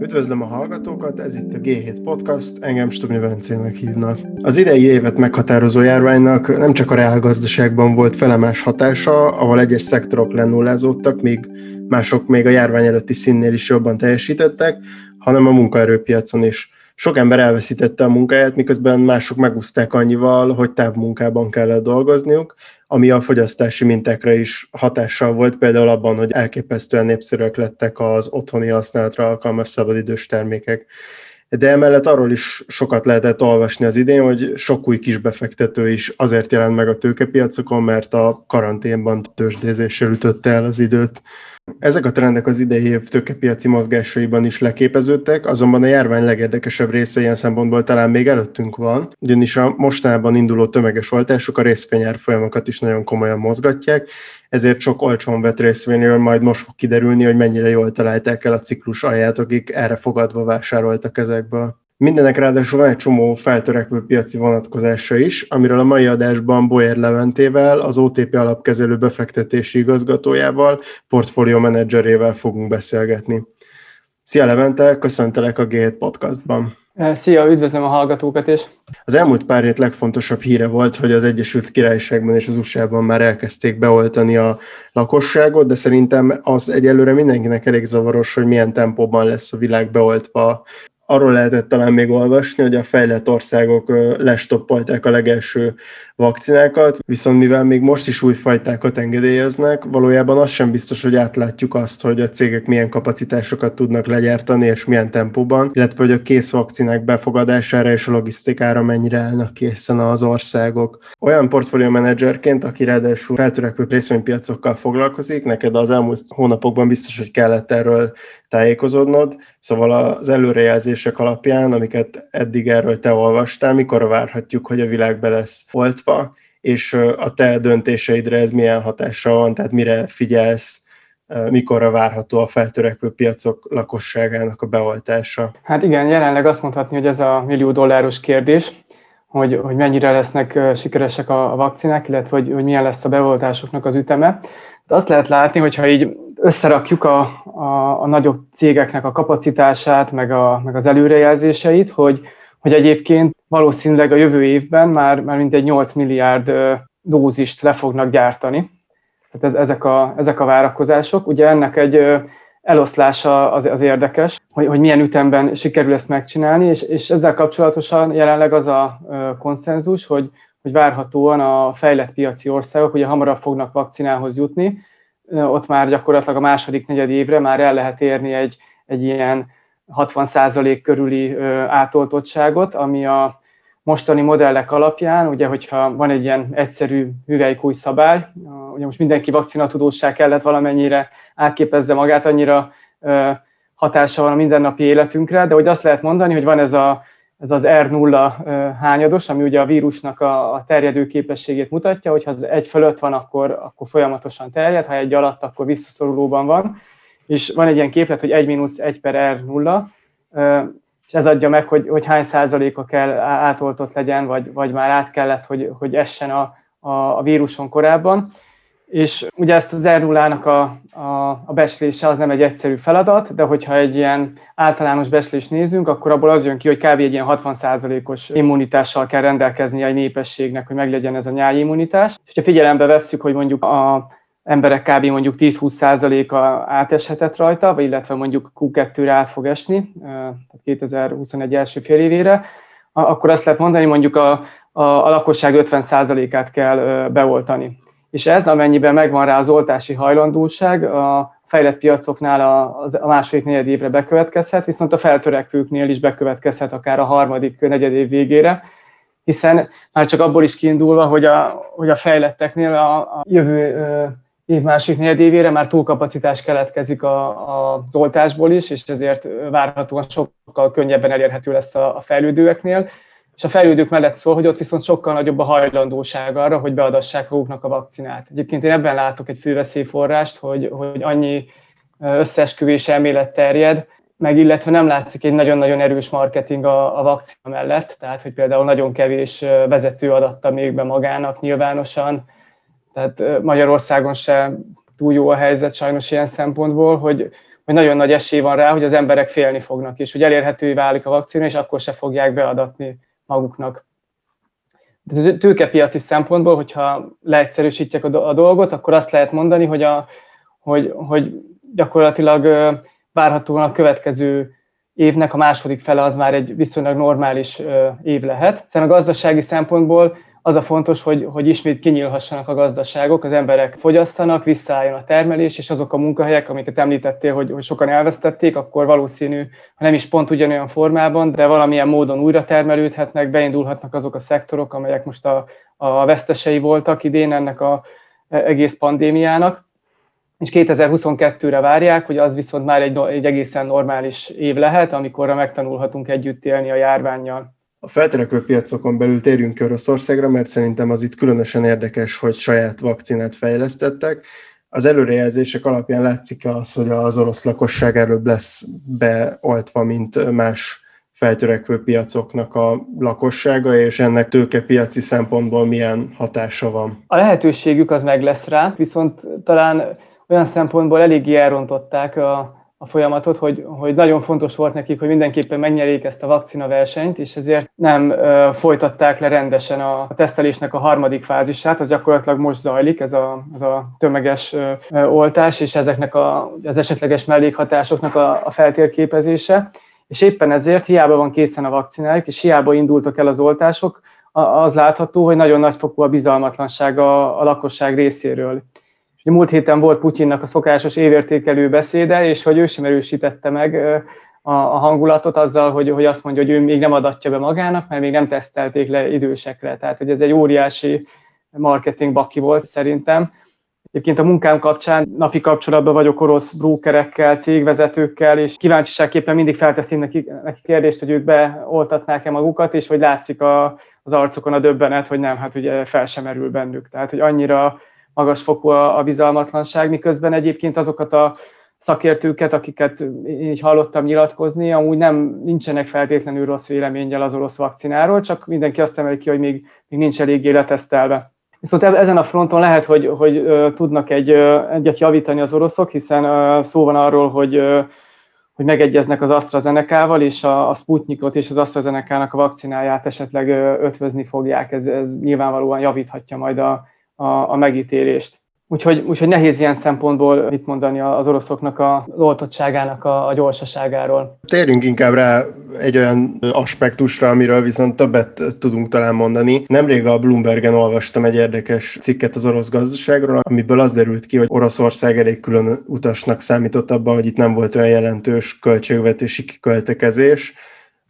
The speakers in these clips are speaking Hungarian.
Üdvözlöm a hallgatókat, ez itt a G7 Podcast, engem Stubni Bencének hívnak. Az idei évet meghatározó járványnak nem csak a reálgazdaságban volt felemás hatása, ahol egyes szektorok lenullázódtak, míg mások még a járvány előtti színnél is jobban teljesítettek, hanem a munkaerőpiacon is. Sok ember elveszítette a munkáját, miközben mások megúzták annyival, hogy távmunkában kellett dolgozniuk, ami a fogyasztási mintákra is hatással volt, például abban, hogy elképesztően népszerűek lettek az otthoni használatra alkalmas szabadidős termékek. De emellett arról is sokat lehetett olvasni az idén, hogy sok új kisbefektető is azért jelent meg a tőkepiacokon, mert a karanténban tőzsdézéssel ütötte el az időt. Ezek a trendek az idei év tőkepiaci mozgásaiban is leképeződtek, azonban a járvány legérdekesebb része ilyen szempontból talán még előttünk van, ugyanis a mostanában induló tömeges oltások a részvényár folyamokat is nagyon komolyan mozgatják, ezért sok olcsón vett részvényről majd most fog kiderülni, hogy mennyire jól találták el a ciklus alját, akik erre fogadva vásároltak ezekből. Mindenek ráadásul van egy csomó feltörekvő piaci vonatkozása is, amiről a mai adásban Boyer Leventével, az OTP alapkezelő befektetési igazgatójával, portfólió menedzserével fogunk beszélgetni. Szia Levente, köszöntelek a G7 podcastban. Szia, üdvözlöm a hallgatókat is. Az elmúlt pár hét legfontosabb híre volt, hogy az Egyesült Királyságban és az USA-ban már elkezdték beoltani a lakosságot, de szerintem az egyelőre mindenkinek elég zavaros, hogy milyen tempóban lesz a világ beoltva arról lehetett talán még olvasni, hogy a fejlett országok lestoppolták a legelső vakcinákat, viszont mivel még most is új fajtákat engedélyeznek, valójában az sem biztos, hogy átlátjuk azt, hogy a cégek milyen kapacitásokat tudnak legyártani és milyen tempóban, illetve hogy a kész vakcinák befogadására és a logisztikára mennyire állnak készen az országok. Olyan portfólió menedzserként, aki ráadásul feltörekvő részvénypiacokkal foglalkozik, neked az elmúlt hónapokban biztos, hogy kellett erről tájékozódnod, szóval az előrejelzések alapján, amiket eddig erről te olvastál, mikor várhatjuk, hogy a világ be lesz oltva, és a te döntéseidre ez milyen hatással van, tehát mire figyelsz, mikorra várható a feltörekvő piacok lakosságának a beoltása? Hát igen, jelenleg azt mondhatni, hogy ez a millió dolláros kérdés, hogy, hogy mennyire lesznek sikeresek a vakcinák, illetve hogy, hogy milyen lesz a beoltásoknak az üteme. De azt lehet látni, hogyha így összerakjuk a, a, a nagyobb cégeknek a kapacitását, meg, a, meg az előrejelzéseit, hogy, hogy egyébként valószínűleg a jövő évben már, már mintegy 8 milliárd dózist le fognak gyártani. Tehát ez, ezek, a, ezek a várakozások. Ugye ennek egy eloszlása az, az érdekes, hogy, hogy milyen ütemben sikerül ezt megcsinálni, és, és ezzel kapcsolatosan jelenleg az a konszenzus, hogy, hogy várhatóan a fejlett piaci országok ugye hamarabb fognak vakcinához jutni, ott már gyakorlatilag a második negyed évre már el lehet érni egy, egy ilyen 60% körüli átoltottságot, ami a mostani modellek alapján, ugye, hogyha van egy ilyen egyszerű hüvelykúj szabály, ugye most mindenki vakcinatudóság kellett valamennyire átképezze magát, annyira hatása van a mindennapi életünkre, de hogy azt lehet mondani, hogy van ez, a, ez az R0 hányados, ami ugye a vírusnak a, terjedő képességét mutatja, hogyha az egy fölött van, akkor, akkor folyamatosan terjed, ha egy alatt, akkor visszaszorulóban van, és van egy ilyen képlet, hogy 1 mínusz 1 per R0, és ez adja meg, hogy, hogy hány százaléka kell átoltott legyen, vagy, vagy már át kellett, hogy, hogy essen a, a, a víruson korábban. És ugye ezt az r a, a, a beslése az nem egy egyszerű feladat, de hogyha egy ilyen általános beslést nézünk, akkor abból az jön ki, hogy kb. egy ilyen 60%-os immunitással kell rendelkezni egy népességnek, hogy meglegyen ez a nyájimmunitás. És ha figyelembe vesszük, hogy mondjuk a emberek kb. mondjuk 10-20%-a áteshetett rajta, vagy illetve mondjuk Q2-re át fog esni, tehát 2021 első fél évére, akkor azt lehet mondani, mondjuk a, a, a lakosság 50%-át kell beoltani. És ez, amennyiben megvan rá az oltási hajlandóság, a fejlett piacoknál a, a második negyed évre bekövetkezhet, viszont a feltörekvőknél is bekövetkezhet akár a harmadik negyed év végére, hiszen már csak abból is kiindulva, hogy a, hogy a fejletteknél a, a jövő év másik negyedévére már túlkapacitás keletkezik a, a, az oltásból is, és ezért várhatóan sokkal könnyebben elérhető lesz a, a fejlődőeknél. És a fejlődők mellett szól, hogy ott viszont sokkal nagyobb a hajlandóság arra, hogy beadassák maguknak a vakcinát. Egyébként én ebben látok egy főveszélyforrást, hogy, hogy annyi összeesküvés elmélet terjed, meg illetve nem látszik egy nagyon-nagyon erős marketing a, a vakcina mellett, tehát hogy például nagyon kevés vezető adatta még be magának nyilvánosan, tehát Magyarországon se túl jó a helyzet sajnos ilyen szempontból, hogy, hogy nagyon nagy esély van rá, hogy az emberek félni fognak, és hogy elérhetővé válik a vakcina, és akkor se fogják beadatni maguknak. De tőkepiaci szempontból, hogyha leegyszerűsítjük a dolgot, akkor azt lehet mondani, hogy, a, hogy, hogy gyakorlatilag várhatóan a következő évnek a második fele az már egy viszonylag normális év lehet. Hiszen a gazdasági szempontból az a fontos, hogy, hogy ismét kinyílhassanak a gazdaságok, az emberek fogyasszanak, visszaálljon a termelés, és azok a munkahelyek, amiket említettél, hogy, hogy sokan elvesztették, akkor valószínű, ha nem is pont ugyanolyan formában, de valamilyen módon újra termelődhetnek, beindulhatnak azok a szektorok, amelyek most a, a vesztesei voltak idén ennek a egész pandémiának és 2022-re várják, hogy az viszont már egy, egy egészen normális év lehet, amikorra megtanulhatunk együtt élni a járványjal. A feltörekvő piacokon belül térjünk ki Oroszországra, mert szerintem az itt különösen érdekes, hogy saját vakcinát fejlesztettek. Az előrejelzések alapján látszik az, hogy az orosz lakosság erről lesz beoltva, mint más feltörekvő piacoknak a lakossága, és ennek tőkepiaci szempontból milyen hatása van? A lehetőségük az meg lesz rá, viszont talán olyan szempontból eléggé elrontották a, a folyamatot, hogy, hogy nagyon fontos volt nekik, hogy mindenképpen megnyerjék ezt a vakcina versenyt, és ezért nem ö, folytatták le rendesen a, a tesztelésnek a harmadik fázisát, az gyakorlatilag most zajlik, ez a, ez a tömeges ö, ö, oltás, és ezeknek a, az esetleges mellékhatásoknak a, a feltérképezése. És éppen ezért hiába van készen a vakcinájuk, és hiába indultak el az oltások, az látható, hogy nagyon nagyfokú a bizalmatlanság a, a lakosság részéről. Múlt héten volt Putyinnak a szokásos évértékelő beszéde, és hogy ő sem erősítette meg a, hangulatot azzal, hogy, hogy azt mondja, hogy ő még nem adatja be magának, mert még nem tesztelték le idősekre. Tehát, hogy ez egy óriási marketing baki volt szerintem. Egyébként a munkám kapcsán napi kapcsolatban vagyok orosz brókerekkel, cégvezetőkkel, és kíváncsiságképpen mindig felteszem neki, neki kérdést, hogy ők beoltatnák-e magukat, és hogy látszik a, az arcokon a döbbenet, hogy nem, hát ugye fel sem merül bennük. Tehát, hogy annyira magas fokú a, a bizalmatlanság, miközben egyébként azokat a szakértőket, akiket én így hallottam nyilatkozni, amúgy nem nincsenek feltétlenül rossz véleménnyel az orosz vakcináról, csak mindenki azt emeli ki, hogy még, még nincs eléggé letesztelve. Viszont ezen a fronton lehet, hogy, hogy tudnak egy, egyet javítani az oroszok, hiszen szó van arról, hogy, hogy megegyeznek az AstraZeneca-val, és a, a Sputnikot és az AstraZeneca-nak a vakcináját esetleg ötvözni fogják. Ez, ez nyilvánvalóan javíthatja majd a, a, a megítélést. Úgyhogy, úgyhogy nehéz ilyen szempontból mit mondani az oroszoknak az oltottságának a, a gyorsaságáról. Térjünk inkább rá egy olyan aspektusra, amiről viszont többet tudunk talán mondani. Nemrég a Bloombergen olvastam egy érdekes cikket az orosz gazdaságról, amiből az derült ki, hogy Oroszország elég külön utasnak számított abban, hogy itt nem volt olyan jelentős költségvetési kiköltekezés,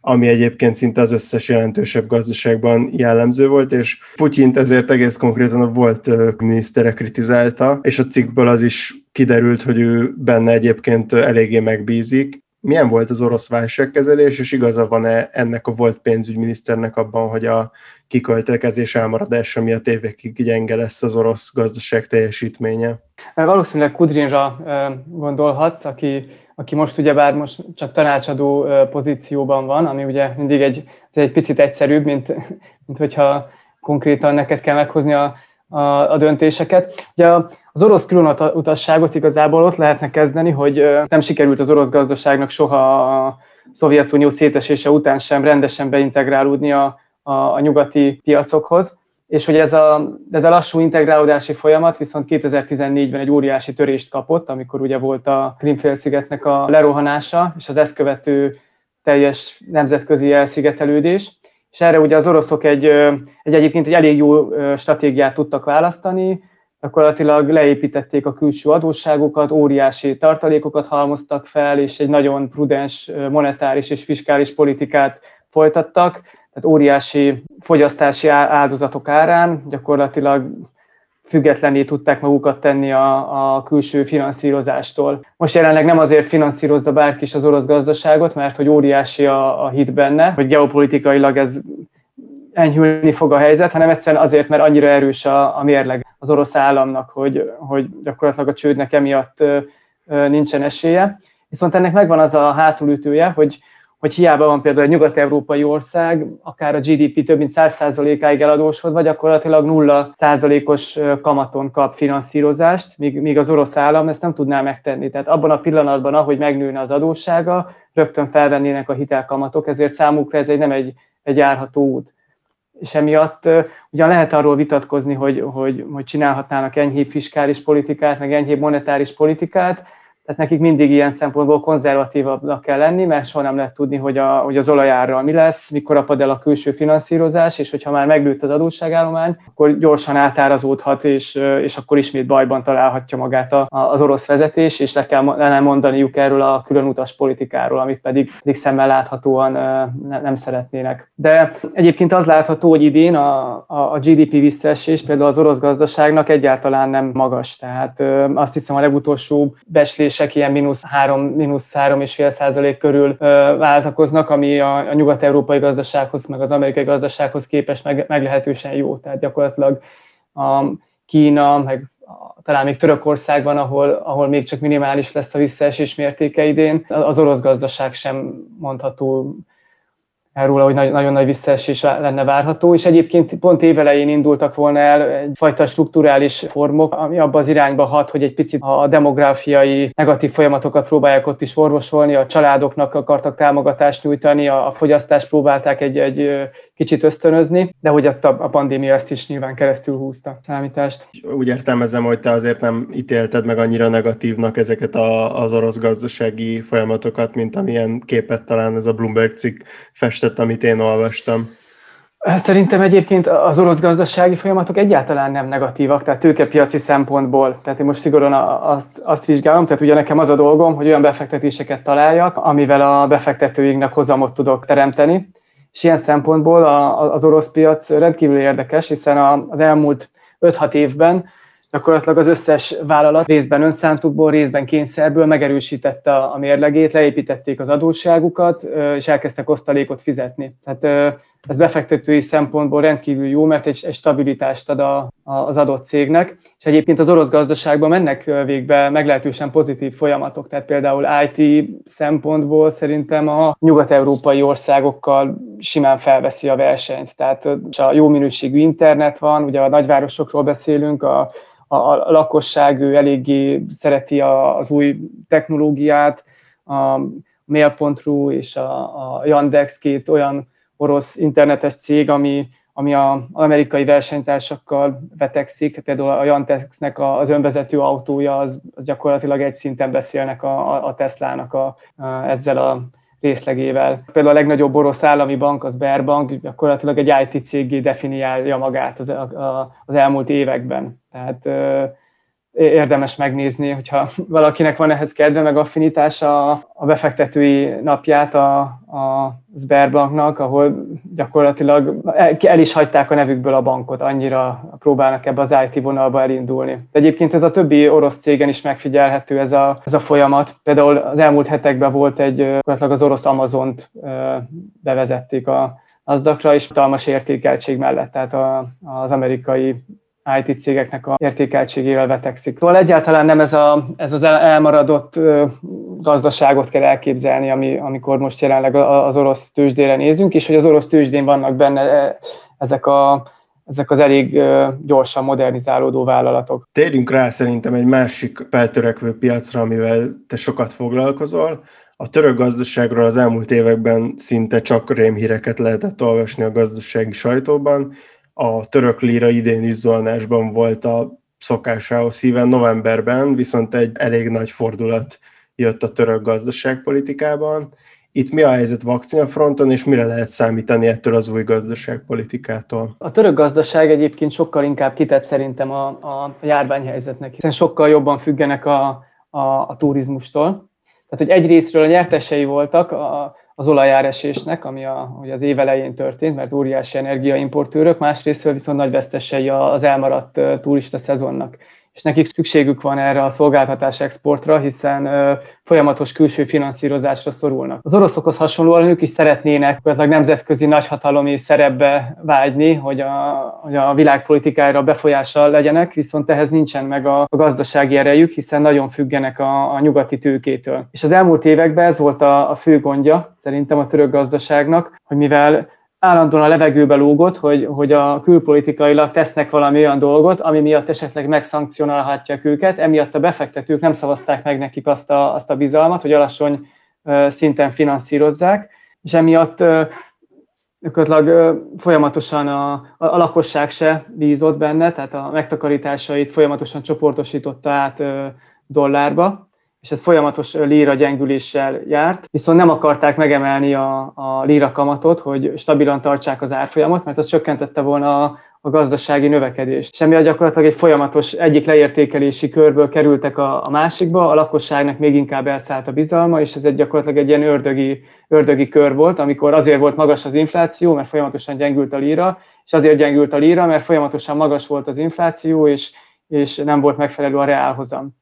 ami egyébként szinte az összes jelentősebb gazdaságban jellemző volt, és Putyint ezért egész konkrétan a volt minisztere kritizálta, és a cikkből az is kiderült, hogy ő benne egyébként eléggé megbízik. Milyen volt az orosz válságkezelés, és igaza van-e ennek a volt pénzügyminiszternek abban, hogy a kiköltekezés elmaradása miatt évekig gyenge lesz az orosz gazdaság teljesítménye? Valószínűleg Kudrinra gondolhatsz, aki aki most ugyebár most csak tanácsadó pozícióban van, ami ugye mindig egy, egy picit egyszerűbb, mint, mint hogyha konkrétan neked kell meghozni a, a, a döntéseket. Ugye az orosz különutasságot igazából ott lehetne kezdeni, hogy nem sikerült az orosz gazdaságnak soha a Szovjetunió szétesése után sem rendesen beintegrálódni a, a, a nyugati piacokhoz és hogy ez a, ez a lassú integrálódási folyamat viszont 2014-ben egy óriási törést kapott, amikor ugye volt a Krimfélszigetnek a lerohanása, és az ezt követő teljes nemzetközi elszigetelődés. És erre ugye az oroszok egy, egy egyébként egy elég jó stratégiát tudtak választani, gyakorlatilag leépítették a külső adósságokat, óriási tartalékokat halmoztak fel, és egy nagyon prudens monetáris és fiskális politikát folytattak, tehát óriási fogyasztási áldozatok árán gyakorlatilag függetlenné tudták magukat tenni a, a külső finanszírozástól. Most jelenleg nem azért finanszírozza bárki is az orosz gazdaságot, mert hogy óriási a, a hit benne, hogy geopolitikailag ez enyhülni fog a helyzet, hanem egyszerűen azért, mert annyira erős a, a mérleg az orosz államnak, hogy, hogy gyakorlatilag a csődnek emiatt nincsen esélye. Viszont ennek megvan az a hátulütője, hogy hogy hiába van például egy nyugat-európai ország, akár a GDP több mint 100%-áig eladósodva, gyakorlatilag 0%-os kamaton kap finanszírozást, míg, míg az orosz állam ezt nem tudná megtenni. Tehát abban a pillanatban, ahogy megnőne az adóssága, rögtön felvennének a hitelkamatok, ezért számukra ez egy nem egy, egy járható út. És emiatt ugyan lehet arról vitatkozni, hogy, hogy, hogy csinálhatnának enyhébb fiskális politikát, meg enyhébb monetáris politikát, tehát nekik mindig ilyen szempontból konzervatívabbnak kell lenni, mert soha nem lehet tudni, hogy, a, hogy az olajárral mi lesz, mikor apad el a külső finanszírozás, és hogyha már megnőtt az adósságállomány, akkor gyorsan átárazódhat, és, és akkor ismét bajban találhatja magát a, az orosz vezetés, és le kell le mondaniuk erről a külön utas politikáról, amit pedig, pedig szemmel láthatóan ne, nem szeretnének. De egyébként az látható, hogy idén a, a, a GDP visszaesés például az orosz gazdaságnak egyáltalán nem magas. Tehát azt hiszem a legutolsó beslés esések ilyen mínusz 3, mínusz 3,5 százalék körül váltakoznak, ami a, a nyugat-európai gazdasághoz, meg az amerikai gazdasághoz képest meg, meglehetősen jó. Tehát gyakorlatilag a Kína, meg talán még Törökországban, ahol, ahol még csak minimális lesz a visszaesés mértéke idén, az orosz gazdaság sem mondható róla, hogy nagyon nagy visszaesés lenne várható, és egyébként pont évelején indultak volna el egyfajta strukturális formok, ami abba az irányba hat, hogy egy picit a demográfiai negatív folyamatokat próbálják ott is orvosolni, a családoknak akartak támogatást nyújtani, a fogyasztást próbálták egy, egy kicsit ösztönözni, de hogy a, a pandémia ezt is nyilván keresztül húzta a számítást. Úgy értelmezem, hogy te azért nem ítélted meg annyira negatívnak ezeket a, az orosz gazdasági folyamatokat, mint amilyen képet talán ez a Bloomberg cikk festett, amit én olvastam. Szerintem egyébként az orosz gazdasági folyamatok egyáltalán nem negatívak, tehát tőkepiaci szempontból. Tehát én most szigorúan azt, azt vizsgálom, tehát ugye nekem az a dolgom, hogy olyan befektetéseket találjak, amivel a befektetőinknek hozamot tudok teremteni, és ilyen szempontból az orosz piac rendkívül érdekes, hiszen az elmúlt 5-6 évben gyakorlatilag az összes vállalat részben önszántukból, részben kényszerből megerősítette a mérlegét, leépítették az adósságukat, és elkezdtek osztalékot fizetni. Tehát ez befektetői szempontból rendkívül jó, mert egy, egy stabilitást ad a, az adott cégnek, és egyébként az orosz gazdaságban mennek végbe meglehetősen pozitív folyamatok, tehát például IT szempontból szerintem a nyugat-európai országokkal simán felveszi a versenyt, tehát a jó minőségű internet van, ugye a nagyvárosokról beszélünk, a, a, a lakosság ő eléggé szereti az új technológiát, a Mail.ru és a, a Yandex két olyan orosz internetes cég, ami, ami az amerikai versenytársakkal vetekszik, például a Jantexnek az önvezető autója, az, az gyakorlatilag egy szinten beszélnek a, a Teslának a, a, ezzel a részlegével. Például a legnagyobb orosz állami bank, az Berbank, gyakorlatilag egy IT cégé definiálja magát az, a, az elmúlt években. Tehát érdemes megnézni, hogyha valakinek van ehhez kedve, meg affinitása a befektetői napját a, a Sberbanknak, ahol gyakorlatilag el, el is hagyták a nevükből a bankot, annyira próbálnak ebbe az IT vonalba elindulni. De egyébként ez a többi orosz cégen is megfigyelhető ez a, ez a folyamat. Például az elmúlt hetekben volt egy, gyakorlatilag az orosz Amazont bevezették a azdakra, és hatalmas értékeltség mellett, tehát a, az amerikai IT cégeknek a értékeltségével vetekszik. Szóval egyáltalán nem ez, a, ez az elmaradott gazdaságot kell elképzelni, ami, amikor most jelenleg az orosz tőzsdére nézünk, és hogy az orosz tőzsdén vannak benne e, ezek a ezek az elég gyorsan modernizálódó vállalatok. Térjünk rá szerintem egy másik feltörekvő piacra, amivel te sokat foglalkozol. A török gazdaságról az elmúlt években szinte csak rémhíreket lehetett olvasni a gazdasági sajtóban, a török lira idén is zuhanásban volt a szokásához szíven novemberben, viszont egy elég nagy fordulat jött a török gazdaságpolitikában. Itt mi a helyzet vakcinafronton, és mire lehet számítani ettől az új gazdaságpolitikától? A török gazdaság egyébként sokkal inkább kitett szerintem a, a járványhelyzetnek, hiszen sokkal jobban függenek a, a, a turizmustól. Tehát, hogy egyrésztről a nyertesei voltak, a, az olajáresésnek, ami a, ugye az év elején történt, mert óriási energiaimportőrök, másrészt viszont nagy vesztesei az elmaradt turista szezonnak. És nekik szükségük van erre a szolgáltatás exportra, hiszen folyamatos külső finanszírozásra szorulnak. Az oroszokhoz hasonlóan ők is szeretnének a nemzetközi nagyhatalomi szerepbe vágyni, hogy a, hogy a világpolitikára befolyással legyenek, viszont ehhez nincsen meg a, a gazdasági erejük, hiszen nagyon függenek a, a nyugati tőkétől. És az elmúlt években ez volt a, a fő gondja szerintem a török gazdaságnak, hogy mivel állandóan a levegőbe lógott, hogy, hogy a külpolitikailag tesznek valami olyan dolgot, ami miatt esetleg megszankcionálhatják őket, emiatt a befektetők nem szavazták meg nekik azt a, azt a bizalmat, hogy alacsony szinten finanszírozzák, és emiatt gyakorlatilag folyamatosan a, a lakosság se bízott benne, tehát a megtakarításait folyamatosan csoportosította át dollárba, és ez folyamatos líra gyengüléssel járt, viszont nem akarták megemelni a, a líra kamatot, hogy stabilan tartsák az árfolyamot, mert az csökkentette volna a, a gazdasági növekedést. Semmi gyakorlatilag egy folyamatos egyik leértékelési körből kerültek a, a másikba, a lakosságnak még inkább elszállt a bizalma, és ez egy gyakorlatilag egy ilyen ördögi, ördögi kör volt, amikor azért volt magas az infláció, mert folyamatosan gyengült a líra, és azért gyengült a líra, mert folyamatosan magas volt az infláció, és, és nem volt megfelelő a reálhozam.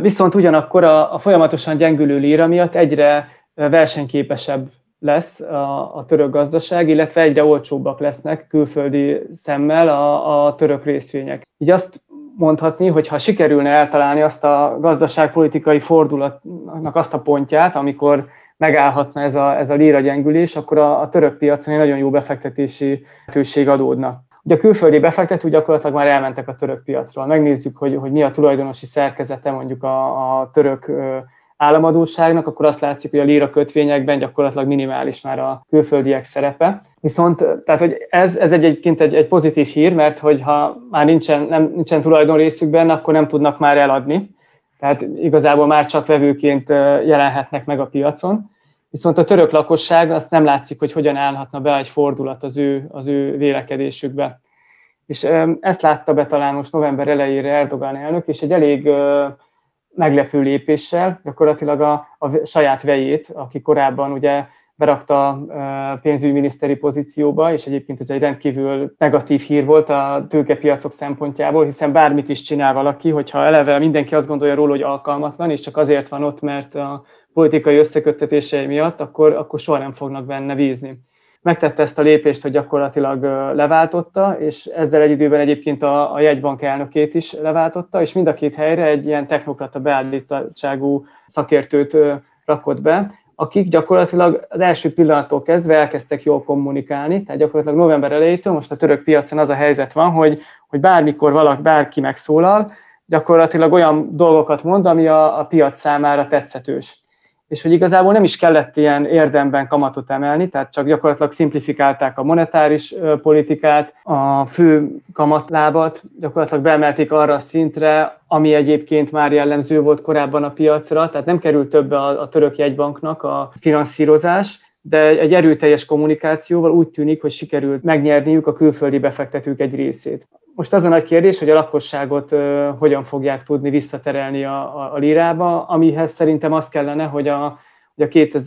Viszont ugyanakkor a, a folyamatosan gyengülő líra miatt egyre versenyképesebb lesz a, a török gazdaság, illetve egyre olcsóbbak lesznek külföldi szemmel a, a török részvények. Így azt mondhatni, hogy ha sikerülne eltalálni azt a gazdaságpolitikai fordulatnak azt a pontját, amikor megállhatna ez a, ez a líra gyengülés, akkor a, a török piacon egy nagyon jó befektetési lehetőség adódna. Ugye a külföldi befektetők gyakorlatilag már elmentek a török piacról. Megnézzük, hogy, hogy mi a tulajdonosi szerkezete mondjuk a, a török államadóságnak, akkor azt látszik, hogy a líra kötvényekben gyakorlatilag minimális már a külföldiek szerepe. Viszont tehát, hogy ez, ez egyébként egy, egy pozitív hír, mert hogyha már nincsen, nem, nincsen tulajdon részük benne, akkor nem tudnak már eladni. Tehát igazából már csak vevőként jelenhetnek meg a piacon. Viszont a török lakosság azt nem látszik, hogy hogyan állhatna be egy fordulat az ő, az ő vélekedésükbe. És ezt látta be talán most november elejére Erdogan elnök, és egy elég meglepő lépéssel gyakorlatilag a, a saját vejét, aki korábban ugye berakta pénzügyminiszteri pozícióba, és egyébként ez egy rendkívül negatív hír volt a tőkepiacok szempontjából, hiszen bármit is csinál valaki, hogyha eleve mindenki azt gondolja róla, hogy alkalmatlan, és csak azért van ott, mert a politikai összeköttetései miatt, akkor, akkor soha nem fognak benne bízni. Megtette ezt a lépést, hogy gyakorlatilag leváltotta, és ezzel egy időben egyébként a, a jegybank elnökét is leváltotta, és mind a két helyre egy ilyen technokrata beállítottságú szakértőt rakott be, akik gyakorlatilag az első pillanattól kezdve elkezdtek jól kommunikálni, tehát gyakorlatilag november elejétől most a török piacon az a helyzet van, hogy, hogy bármikor valaki, bárki megszólal, gyakorlatilag olyan dolgokat mond, ami a, a piac számára tetszetős és hogy igazából nem is kellett ilyen érdemben kamatot emelni, tehát csak gyakorlatilag szimplifikálták a monetáris politikát, a fő kamatlábat gyakorlatilag beemelték arra a szintre, ami egyébként már jellemző volt korábban a piacra, tehát nem került több a, a török jegybanknak a finanszírozás, de egy erőteljes kommunikációval úgy tűnik, hogy sikerült megnyerniük a külföldi befektetők egy részét. Most az a nagy kérdés, hogy a lakosságot hogyan fogják tudni visszaterelni a, a, a lirába, amihez szerintem az kellene, hogy a, hogy a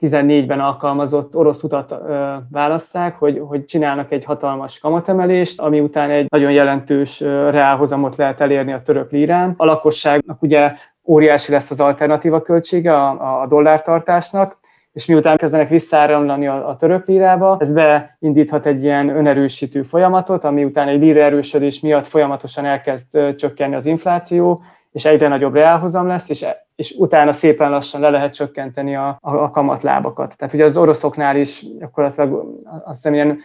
2014-ben alkalmazott orosz utat ö, válasszák, hogy, hogy csinálnak egy hatalmas kamatemelést, ami után egy nagyon jelentős ö, reálhozamot lehet elérni a török lírán. A lakosságnak ugye óriási lesz az alternatíva költsége a, a dollártartásnak, és miután kezdenek visszáramlani a, a török lírába, ez beindíthat egy ilyen önerősítő folyamatot, ami után egy líra erősödés miatt folyamatosan elkezd csökkenni az infláció, és egyre nagyobb reálhozam lesz, és, és utána szépen lassan le lehet csökkenteni a, a, a kamatlábakat. Tehát ugye az oroszoknál is gyakorlatilag azt hiszem ilyen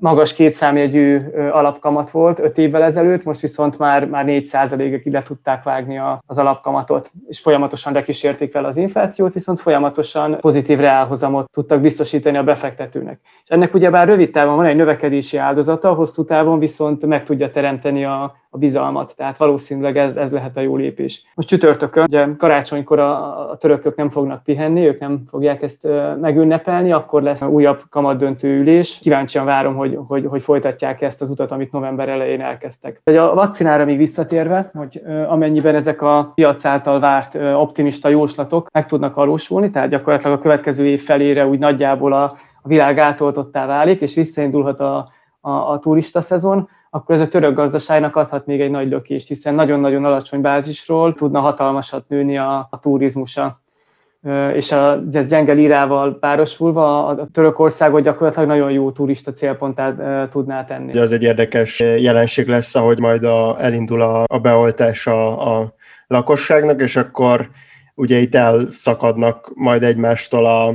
magas kétszámjegyű alapkamat volt öt évvel ezelőtt, most viszont már, már 4 ig le tudták vágni az alapkamatot, és folyamatosan lekísérték fel az inflációt, viszont folyamatosan pozitív reálhozamot tudtak biztosítani a befektetőnek. És ennek ugyebár rövid távon van egy növekedési áldozata, hosszú távon viszont meg tudja teremteni a, a bizalmat, tehát valószínűleg ez, ez lehet a jó lépés. Most csütörtökön, ugye karácsonykor a, a törökök nem fognak pihenni, ők nem fogják ezt megünnepelni, akkor lesz újabb kamatdöntő ülés. Kíváncsian várom, hogy, hogy, hogy folytatják ezt az utat, amit november elején elkezdtek. A vakcinára még visszatérve, hogy amennyiben ezek a piac által várt optimista jóslatok meg tudnak valósulni, tehát gyakorlatilag a következő év felére úgy nagyjából a, a világ átoltottá válik, és visszaindulhat a, a, a turista szezon, akkor ez a török gazdaságnak adhat még egy nagy lökést, hiszen nagyon-nagyon alacsony bázisról tudna hatalmasat nőni a, a turizmusa és a, ez gyenge lírával párosulva a Törökországot gyakorlatilag nagyon jó turista célpontát tudná tenni. Az egy érdekes jelenség lesz, ahogy majd a, elindul a, a beoltás a, a lakosságnak, és akkor ugye itt elszakadnak majd egymástól a,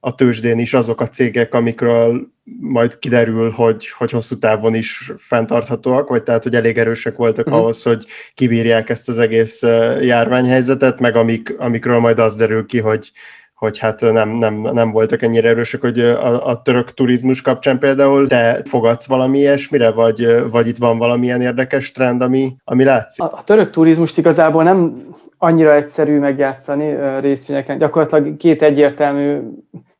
a tőzsdén is azok a cégek, amikről majd kiderül, hogy, hogy hosszú távon is fenntarthatóak, vagy tehát, hogy elég erősek voltak uh-huh. ahhoz, hogy kibírják ezt az egész járványhelyzetet, meg amik, amikről majd az derül ki, hogy, hogy hát nem, nem, nem voltak ennyire erősek, hogy a, a török turizmus kapcsán például te fogadsz valami ilyesmire, vagy, vagy itt van valamilyen érdekes trend, ami, ami látszik? A, a török turizmust igazából nem annyira egyszerű megjátszani részvényeken. Gyakorlatilag két egyértelmű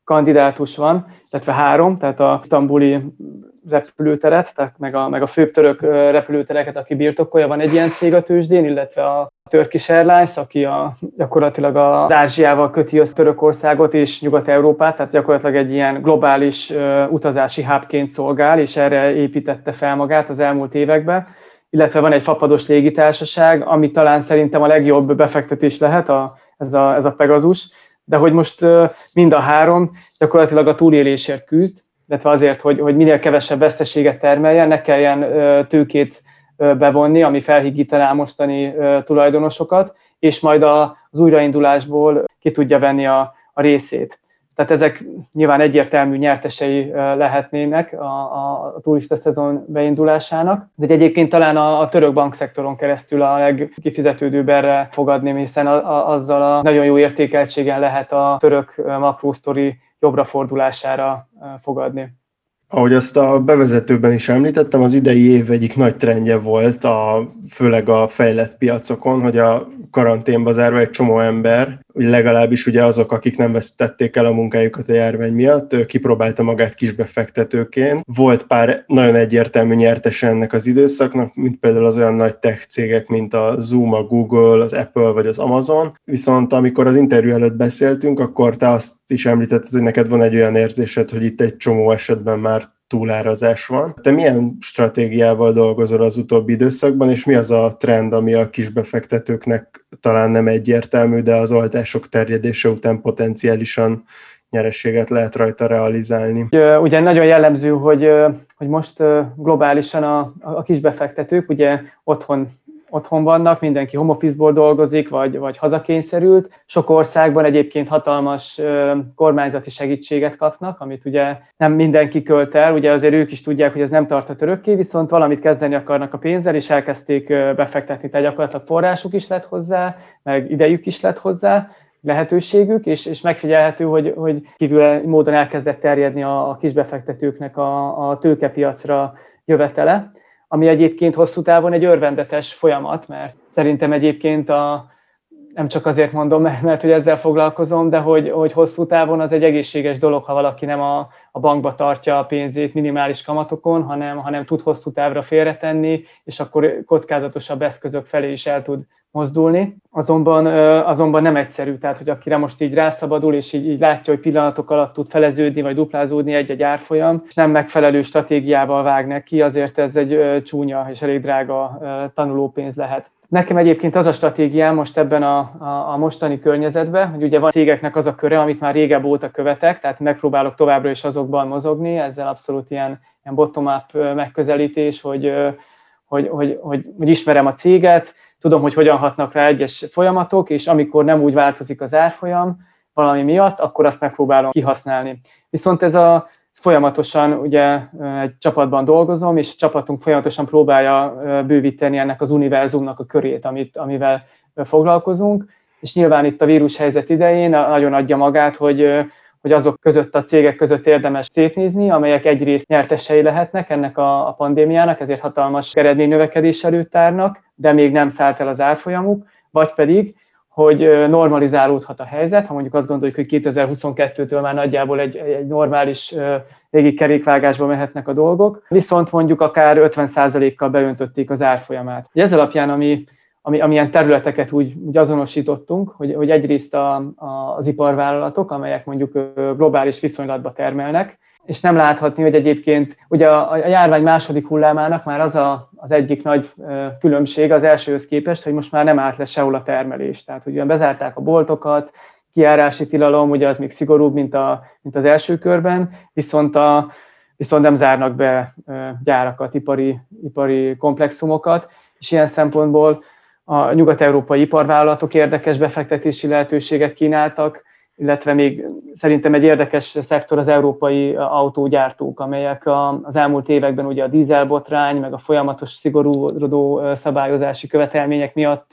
kandidátus van, illetve három, tehát a isztambuli repülőteret, tehát meg a, meg a főbb török repülőtereket, aki birtokolja, van egy ilyen cég a tőzsdén, illetve a Turkish Airlines, aki a, gyakorlatilag az Ázsiával köti az Törökországot és Nyugat-Európát, tehát gyakorlatilag egy ilyen globális uh, utazási hubként szolgál, és erre építette fel magát az elmúlt években. Illetve van egy fapados légitársaság, ami talán szerintem a legjobb befektetés lehet, a, ez, a, ez a Pegasus, de hogy most mind a három gyakorlatilag a túlélésért küzd, illetve azért, hogy, hogy minél kevesebb veszteséget termeljen, ne kelljen tőkét bevonni, ami felhigítaná mostani tulajdonosokat, és majd az újraindulásból ki tudja venni a, a részét. Tehát ezek nyilván egyértelmű nyertesei lehetnének a, a, a turista szezon beindulásának, de egyébként talán a, a török bankszektoron keresztül a legkifizetődőbb erre fogadni, hiszen a, a, azzal a nagyon jó értékeltségen lehet a török makrósztori jobbra fordulására fogadni. Ahogy azt a bevezetőben is említettem, az idei év egyik nagy trendje volt, a, főleg a fejlett piacokon, hogy a karanténba zárva egy csomó ember, legalábbis ugye azok, akik nem veszítették el a munkájukat a járvány miatt, kipróbálta magát kisbefektetőként. Volt pár nagyon egyértelmű nyertes ennek az időszaknak, mint például az olyan nagy tech cégek, mint a Zoom, a Google, az Apple vagy az Amazon. Viszont amikor az interjú előtt beszéltünk, akkor te azt is említetted, hogy neked van egy olyan érzésed, hogy itt egy csomó esetben már túlárazás van. Te milyen stratégiával dolgozol az utóbbi időszakban, és mi az a trend, ami a kisbefektetőknek talán nem egyértelmű, de az oltások terjedése után potenciálisan nyerességet lehet rajta realizálni. Ugye nagyon jellemző, hogy, hogy most globálisan a, a kisbefektetők ugye otthon otthon vannak, mindenki home office-ból dolgozik, vagy, vagy hazakényszerült. Sok országban egyébként hatalmas kormányzati segítséget kapnak, amit ugye nem mindenki költ el, ugye azért ők is tudják, hogy ez nem tarthat örökké, viszont valamit kezdeni akarnak a pénzzel, és elkezdték befektetni, tehát gyakorlatilag forrásuk is lett hozzá, meg idejük is lett hozzá, lehetőségük, és, és megfigyelhető, hogy, hogy kívül módon elkezdett terjedni a, a kisbefektetőknek a, a tőkepiacra jövetele ami egyébként hosszú távon egy örvendetes folyamat, mert szerintem egyébként a, nem csak azért mondom, mert, mert hogy ezzel foglalkozom, de hogy, hogy hosszú távon az egy egészséges dolog, ha valaki nem a, a bankba tartja a pénzét minimális kamatokon, hanem, hanem tud hosszú távra félretenni, és akkor kockázatosabb eszközök felé is el tud mozdulni. Azonban, azonban nem egyszerű, tehát hogy akire most így rászabadul, és így, így látja, hogy pillanatok alatt tud feleződni, vagy duplázódni egy-egy árfolyam, és nem megfelelő stratégiával vág neki, azért ez egy csúnya és elég drága tanulópénz lehet. Nekem egyébként az a stratégiám most ebben a, a, a mostani környezetben, hogy ugye van cégeknek az a köre, amit már régebb óta követek, tehát megpróbálok továbbra is azokban mozogni, ezzel abszolút ilyen, ilyen bottom-up megközelítés, hogy, hogy, hogy, hogy, hogy ismerem a céget, tudom, hogy hogyan hatnak rá egyes folyamatok, és amikor nem úgy változik az árfolyam valami miatt, akkor azt megpróbálom kihasználni. Viszont ez a folyamatosan ugye egy csapatban dolgozom, és a csapatunk folyamatosan próbálja bővíteni ennek az univerzumnak a körét, amit, amivel foglalkozunk, és nyilván itt a vírushelyzet idején nagyon adja magát, hogy, hogy azok között a cégek között érdemes szétnézni, amelyek egyrészt nyertesei lehetnek ennek a, a pandémiának, ezért hatalmas eredmény növekedés előtt tárnak, de még nem szállt el az árfolyamuk, vagy pedig hogy normalizálódhat a helyzet, ha mondjuk azt gondoljuk, hogy 2022-től már nagyjából egy, egy normális régi kerékvágásba mehetnek a dolgok, viszont mondjuk akár 50%-kal beöntötték az árfolyamát. Ez alapján, ami, ami, amilyen területeket úgy, úgy azonosítottunk, hogy, hogy egyrészt a, a, az iparvállalatok, amelyek mondjuk globális viszonylatba termelnek, és nem láthatni, hogy egyébként ugye a, a járvány második hullámának már az a, az egyik nagy különbség az elsőhöz képest, hogy most már nem állt le sehol a termelés. Tehát ugye bezárták a boltokat, kiárási tilalom, ugye az még szigorúbb, mint, a, mint az első körben, viszont, a, viszont nem zárnak be gyárakat, ipari, ipari komplexumokat, és ilyen szempontból a nyugat-európai iparvállalatok érdekes befektetési lehetőséget kínáltak, illetve még szerintem egy érdekes szektor az európai autógyártók, amelyek az elmúlt években ugye a dízelbotrány, meg a folyamatos szigorúdó szabályozási követelmények miatt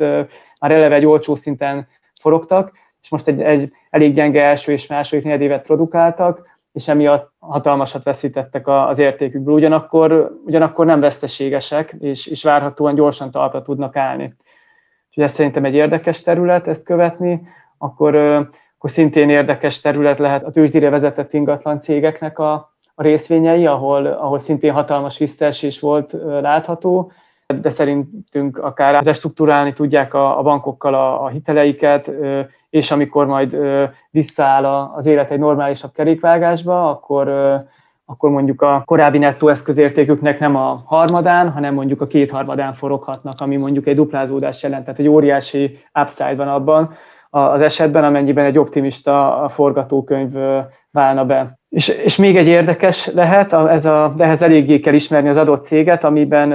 már eleve egy olcsó szinten forogtak, és most egy, egy elég gyenge első és második negyedévet produkáltak, és emiatt hatalmasat veszítettek az értékükből. Ugyanakkor, ugyanakkor nem veszteségesek, és, és várhatóan gyorsan talpra tudnak állni. Úgyhogy ez szerintem egy érdekes terület ezt követni. Akkor akkor szintén érdekes terület lehet a tőzsdére vezetett ingatlan cégeknek a, a részvényei, ahol, ahol szintén hatalmas visszaesés volt látható, de szerintünk akár restruktúrálni tudják a, a bankokkal a, a hiteleiket, és amikor majd visszaáll az élet egy normálisabb kerékvágásba, akkor, akkor mondjuk a korábbi nettó eszközértéküknek nem a harmadán, hanem mondjuk a kétharmadán foroghatnak, ami mondjuk egy duplázódás jelent, tehát egy óriási upside van abban, az esetben, amennyiben egy optimista forgatókönyv válna be. És, és még egy érdekes lehet, ez a, ehhez eléggé kell ismerni az adott céget, amiben,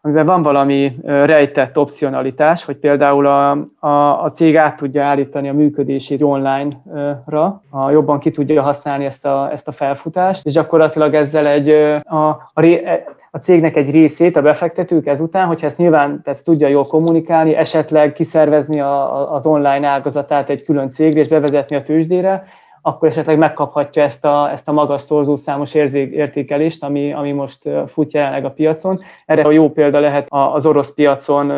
amiben van valami rejtett opcionalitás, hogy például a, a, a cég át tudja állítani a működését online-ra, a, jobban ki tudja használni ezt a, ezt a felfutást, és gyakorlatilag ezzel egy, a, a, a cégnek egy részét a befektetők ezután, hogyha ezt nyilván ezt tudja jól kommunikálni, esetleg kiszervezni a, az online ágazatát egy külön cégre és bevezetni a tőzsdére, akkor esetleg megkaphatja ezt a, ezt a magas szorzószámos értékelést, ami, ami most fut jelenleg a piacon. Erre a jó példa lehet az orosz piacon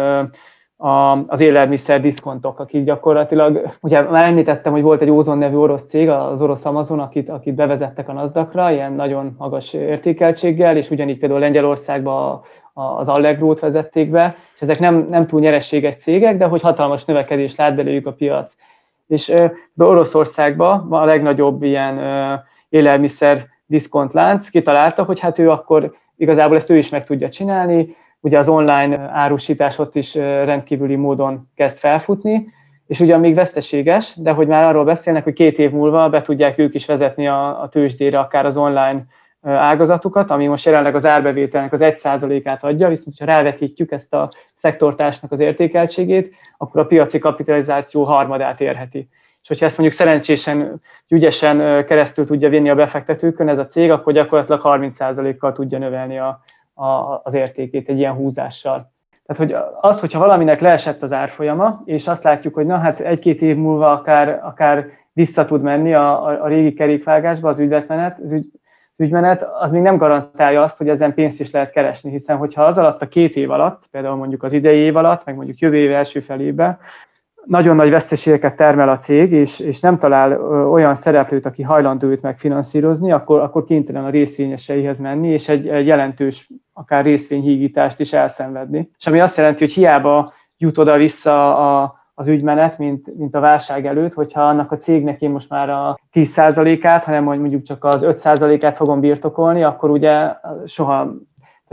az élelmiszer diszkontok, akik gyakorlatilag, ugye már említettem, hogy volt egy Ozon nevű orosz cég, az orosz Amazon, akit, akit bevezettek a nasdaq ilyen nagyon magas értékeltséggel, és ugyanígy például Lengyelországban az Allegro-t vezették be, és ezek nem, nem túl nyerességes cégek, de hogy hatalmas növekedés lát belőlük a piac. És de Oroszországban a legnagyobb ilyen élelmiszer diszkontlánc kitalálta, hogy hát ő akkor igazából ezt ő is meg tudja csinálni, ugye az online árusítás ott is rendkívüli módon kezd felfutni, és ugyan még veszteséges, de hogy már arról beszélnek, hogy két év múlva be tudják ők is vezetni a, a tőzsdére akár az online ágazatukat, ami most jelenleg az árbevételnek az 1%-át adja, viszont ha rávetítjük ezt a szektortársnak az értékeltségét, akkor a piaci kapitalizáció harmadát érheti. És hogyha ezt mondjuk szerencsésen, ügyesen keresztül tudja vinni a befektetőkön ez a cég, akkor gyakorlatilag 30%-kal tudja növelni a, a, az értékét egy ilyen húzással. Tehát, hogy az, hogyha valaminek leesett az árfolyama, és azt látjuk, hogy na hát egy-két év múlva akár, akár vissza tud menni a, a, a régi kerékvágásba az ügyletmenet, az ügy, ügymenet, az még nem garantálja azt, hogy ezen pénzt is lehet keresni, hiszen hogyha az alatt a két év alatt, például mondjuk az idei év alatt, meg mondjuk jövő év első felében, nagyon nagy veszteségeket termel a cég, és, és nem talál olyan szereplőt, aki hajlandó őt megfinanszírozni, akkor, akkor kénytelen a részvényeseihez menni, és egy, egy jelentős, akár részvényhígítást is elszenvedni. És ami azt jelenti, hogy hiába jut oda-vissza a, az ügymenet, mint, mint a válság előtt, hogyha annak a cégnek én most már a 10%-át, hanem mondjuk csak az 5%-át fogom birtokolni, akkor ugye soha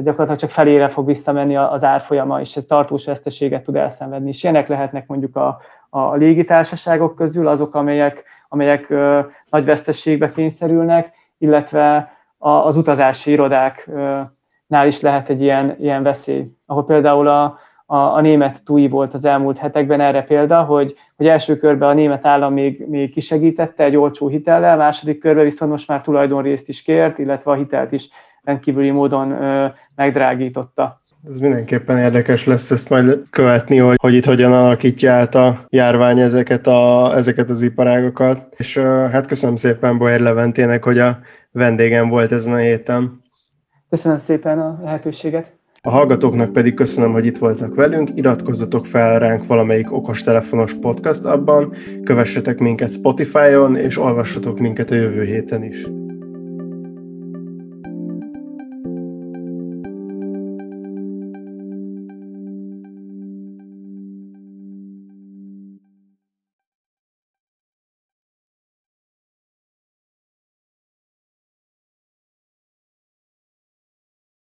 tehát gyakorlatilag csak felére fog visszamenni az árfolyama, és egy tartós veszteséget tud elszenvedni. És ilyenek lehetnek mondjuk a, a légitársaságok közül azok, amelyek, amelyek ö, nagy veszteségbe kényszerülnek, illetve a, az utazási irodáknál is lehet egy ilyen, ilyen veszély, ahol például a, a, a német TUI volt az elmúlt hetekben erre példa, hogy, hogy első körben a német állam még, még kisegítette egy olcsó hitellel, második körben viszont most már tulajdonrészt is kért, illetve a hitelt is rendkívüli módon megdrágította. Ez mindenképpen érdekes lesz ezt majd követni, hogy, hogy itt hogyan alakítja át a járvány ezeket, a, ezeket az iparágokat. És hát köszönöm szépen Boyer Leventének, hogy a vendégem volt ezen a héten. Köszönöm szépen a lehetőséget. A hallgatóknak pedig köszönöm, hogy itt voltak velünk, iratkozzatok fel ránk valamelyik okostelefonos podcast abban, kövessetek minket Spotify-on, és olvassatok minket a jövő héten is.